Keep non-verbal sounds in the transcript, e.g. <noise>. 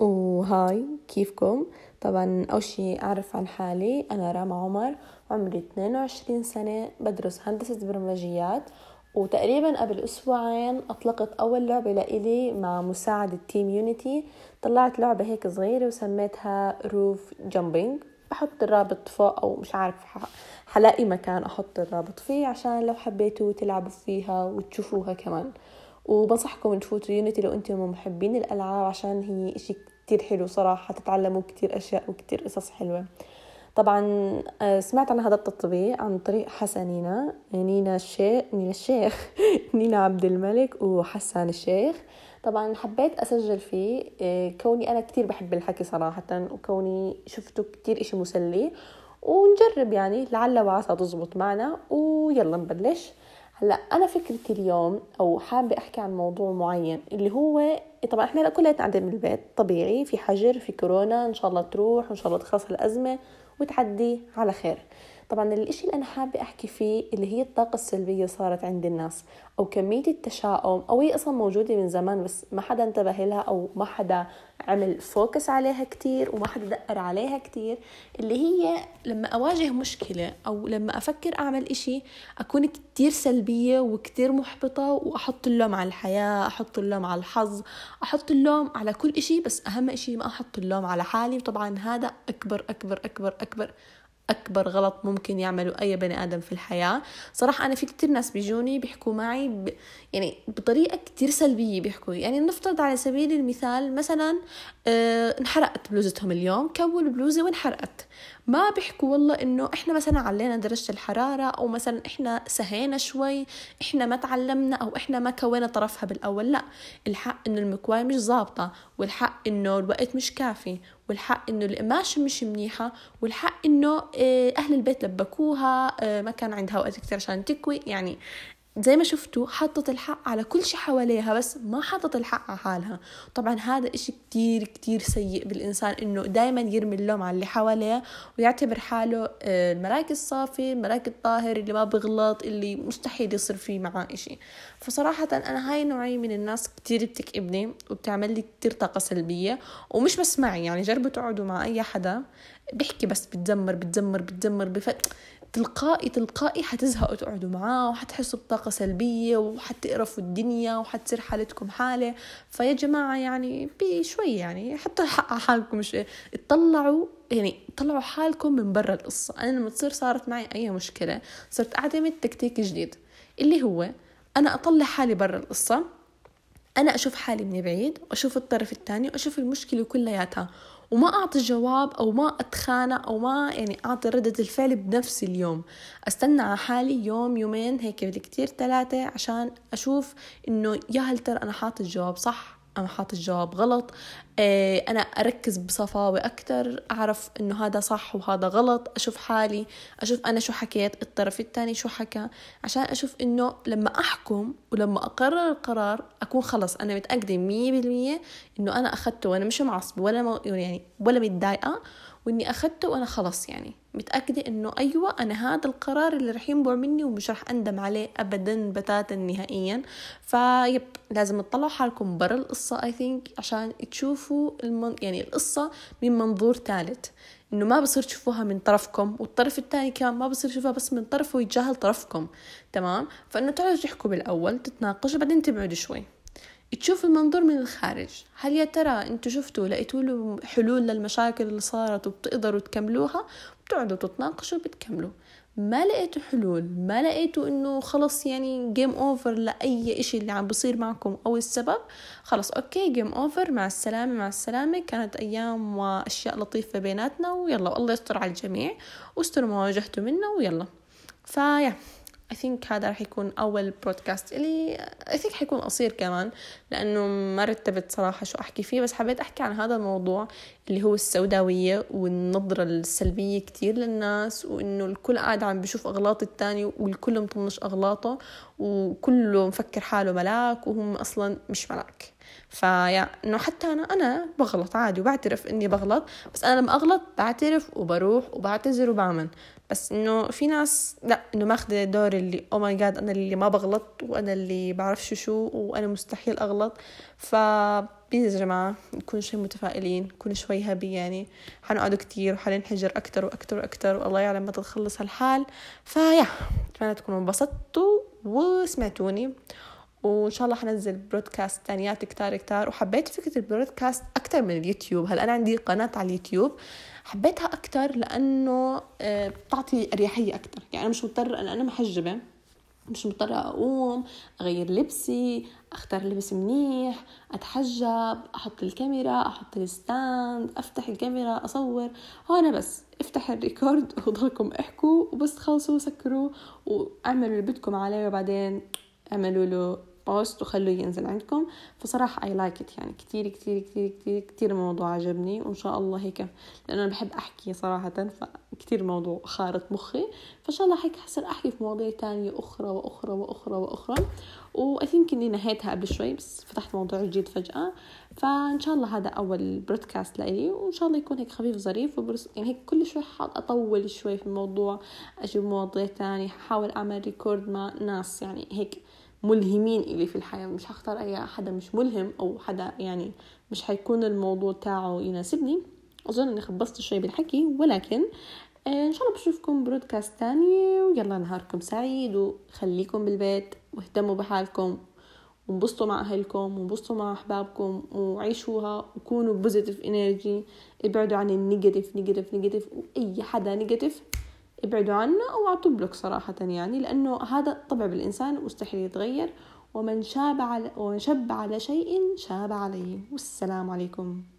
و hi كيفكم؟ طبعا أول شي أعرف عن حالي. أنا راما عمر عمري 22 سنة بدرس هندسة برمجيات وتقريبا قبل أسبوعين أطلقت أول لعبة لإلي مع مساعدة team يونيتي طلعت لعبة هيك صغيرة وسميتها Roof Jumping بحط الرابط فوق أو مش عارف حلاقي مكان أحط الرابط فيه عشان لو حبيتوا تلعبوا فيها وتشوفوها كمان. وبنصحكم تفوتوا يونيتي لو أنتم محبين الألعاب عشان هي إشي كتير حلو صراحة تتعلموا كتير أشياء وكتير قصص حلوة. طبعا آه، سمعت عن هذا التطبيق عن طريق حسنينا نينا الشيخ نينا الشيخ <laughs> نينا عبد الملك وحسان الشيخ. طبعا حبيت أسجل فيه آه، كوني أنا كتير بحب الحكي صراحة وكوني شفته كتير إشي مسلي. ونجرب يعني لعل وعسى تزبط معنا ويلا نبلش. هلأ أنا فكرتي اليوم أو حابة أحكي عن موضوع معين اللي هو طبعا إحنا كلنا قاعدين بالبيت طبيعي في حجر في كورونا إن شاء الله تروح وإن شاء الله تخلص الازمه وتعدي على خير. طبعا الإشي اللي أنا حابة أحكي فيه اللي هي الطاقة السلبية صارت عند الناس أو كمية التشاؤم أو هي أصلا موجودة من زمان بس ما حدا انتبه لها أو ما حدا عمل فوكس عليها كتير وما حدا دقر عليها كتير. اللي هي لما أواجه مشكلة أو لما أفكر أعمل إشي أكون كتير سلبية وكتير محبطة وأحط اللوم على الحياة أحط اللوم على الحظ أحط اللوم على كل إشي بس أهم إشي ما أحط اللوم على حالي. وطبعا هذا أكبر أكبر أكبر أكبر أكبر غلط ممكن يعمله أي بني آدم في الحياة. صراحة أنا في كتير ناس بيجوني بيحكوا معي ب... يعني بطريقة كتير سلبية بيحكوا. يعني نفترض على سبيل المثال مثلا آه انحرقت بلوزتهم اليوم كووا البلوزة وانحرقت. ما بيحكوا والله إنه إحنا مثلا علينا درجة الحرارة أو مثلا إحنا سهينا شوي إحنا ما تعلمنا أو إحنا ما كوينا طرفها بالأول. لا الحق إنه المكواة مش ظابطة والحق إنه الوقت مش كافي والحق إنه القماشة مش منيحة والحق إنه آه، أهل البيت لبكوها آه، ما كان عندها وقت كتير عشان تكوي. يعني زي ما شفتوا حطت الحق على كل شي حواليها بس ما حطت الحق على حالها. طبعا هذا إشي كتير كتير سيء بالإنسان إنه دايما يرمي اللوم على اللي حواليه ويعتبر حاله آه، الملاك الصافي الملاك الطاهر اللي ما بغلط اللي مستحيل يصير فيه معاه إشي. فصراحة أنا هاي نوعية من الناس كتير بتكئبني وبتعمل لي كتير طاقة سلبية ومش بس معي يعني جربوا تقعدوا مع أي حدا بيحكي بس بتزمر بتزمر بتزمر بفت تلقائي تلقائي حتزهقوا تقعدوا معاه وحتحسوا بطاقة سلبية وحتقرفوا الدنيا وحتصير حالتكم حالة. فيا جماعة يعني بشوي يعني حتى حالكم شوي. اطلعوا يعني طلعوا حالكم من برا القصة. أنا لما تصير صارت معي أي مشكلة صرت أعتمد تكتيك جديد. اللي هو أنا أطلع حالي برا القصة أنا أشوف حالي من بعيد وأشوف الطرف الثاني وأشوف المشكلة كلياتها. وما أعطي جواب أو ما أتخانق أو ما يعني أعطي ردة الفعل بنفس اليوم. أستنى على حالي يوم يومين هيك بالكتير ثلاثة عشان أشوف إنه يا هل ترى أنا حاطط الجواب صح؟ أنا حاطط الجواب غلط. آه، أنا أركز بصفاوة أكتر أعرف إنه هذا صح وهذا غلط أشوف حالي أشوف أنا شو حكيت الطرف الثاني شو حكى عشان أشوف إنه لما أحكم ولما أقرر القرار أكون خلص. أنا متأكدة مية بالمية إنه أنا أخدته وأنا مش معصبة ولا يعني ولا متضايقة وإني أخدته وأنا خلص يعني. متأكدة إنه أيوة أنا هذا القرار اللي رح ينبع مني ومش رح أندم عليه أبدا بتاتا نهائيا. فيب لازم تطلعوا حالكم برا القصة I think عشان تشوفوا المن... يعني القصة من منظور ثالث إنه ما بصير تشوفوها من طرفكم والطرف الثاني كمان ما بصير يشوفها بس من طرفه ويتجاهل طرفكم تمام؟ فإنه تقعدوا تحكوا بالأول تتناقشوا بعدين تبعدوا شوي. تشوف المنظور من الخارج. هل يا ترى أنتوا شفتوا لقيتوا له حلول للمشاكل اللي صارت وبتقدروا تكملوها؟ بتقعدوا تتناقشوا بتكملوا ما لقيتوا حلول ما لقيتوا انه خلص يعني game over لأي إشي اللي عم بصير معكم أو السبب. خلص okay game over مع السلامة مع السلامة. كانت أيام وأشياء لطيفة بيناتنا ويلا والله يستر على الجميع. واستروا ما واجهتوا منه ويلا. ف yeah. I think هذا رح يكون أول بودكاست إلي. I think حيكون قصير كمان لأنه ما رتبت صراحة شو أحكي فيه بس حبيت أحكي عن هذا الموضوع اللي هو السوداوية والنظرة السلبية كتير للناس وإنه الكل قاعد عم بشوف أغلاط التاني والكل مطنش أغلاطه وكله مفكر حاله ملاك وهم أصلا مش ملاك. فيا إنه حتى أنا أنا بغلط عادي وبعترف إني بغلط بس أنا لما أغلط بعترف وبروح وبعتذر وبعمل بس إنه في ناس لا إنه ماخذه دور اللي أو ماي جاد أنا اللي ما بغلط وأنا اللي بعرفش شو وأنا مستحيل أغلط. ف يا جماعة نكون شوي متفائلين نكون شوي happy يعني. حنقعد كتير وحننحجر أكتر وأكتر وأكتر والله يعلم متى تخلص هالحال. ف yeah أتمنى تكونوا انبسطتوا وسمعتوني. وإن شاء الله حنزل broadcast تانيات كتار كتار. وحبيت فكرة ال broadcast أكتر من اليوتيوب. هلأ أنا عندي قناة على اليوتيوب. حبيتها أكتر لأنه آه، بتعطي أريحية أكتر. يعني أنا مش مضطرة أنا أنا محجبة. مش مضطرة أقوم أغير لبسي أختار لبس منيح أتحجب أحط الكاميرا أحط ال stand أفتح الكاميرا أصور. هون بس أفتح ال record وضلكم احكوا وبس تخلصوا سكروا وأعملوا اللي بدكم عليه وبعدين اعملوا له post وخلوه ينزل عندكم. فصراحة I like it يعني. كتير كتير كتير كتير كتير الموضوع عجبني وإن شاء الله هيك لأنه أنا بحب أحكي صراحة فكتير الموضوع خارط مخي. فإن شاء الله هيك حصير أحكي في مواضيع تانية أخرى وأخرى وأخرى وأخرى. و I think إني نهيتها قبل شوي بس فتحت موضوع جديد فجأة. فإن شاء الله هذا أول broadcast لإلي وإن شاء الله يكون هيك خفيف ظريف وبرس يعني هيك كل شوي حاط أطول شوي في الموضوع أجيب مواضيع تانية حاول أعمل record مع ناس يعني هيك. ملهمين إلي في الحياة. مش هختار أي حدا مش ملهم أو حدا يعني مش حيكون الموضوع تاعه يناسبني. أظن إني خبصت شوي بالحكي ولكن آه، إن شاء الله بشوفكم broadcast تاني ويلا نهاركم سعيد وخليكم بالبيت واهتموا بحالكم وانبسطوا مع أهلكم وانبسطوا مع أحبابكم وعيشوها وكونوا positive energy ابعدوا عن ال negative negative negative وأي حدا negative ابعدوا عنه أو أعطوا block صراحة يعني لأنه هذا طبع بالإنسان مستحيل يتغير. ومن شاب على ومن شب على شيء شاب عليه. والسلام عليكم.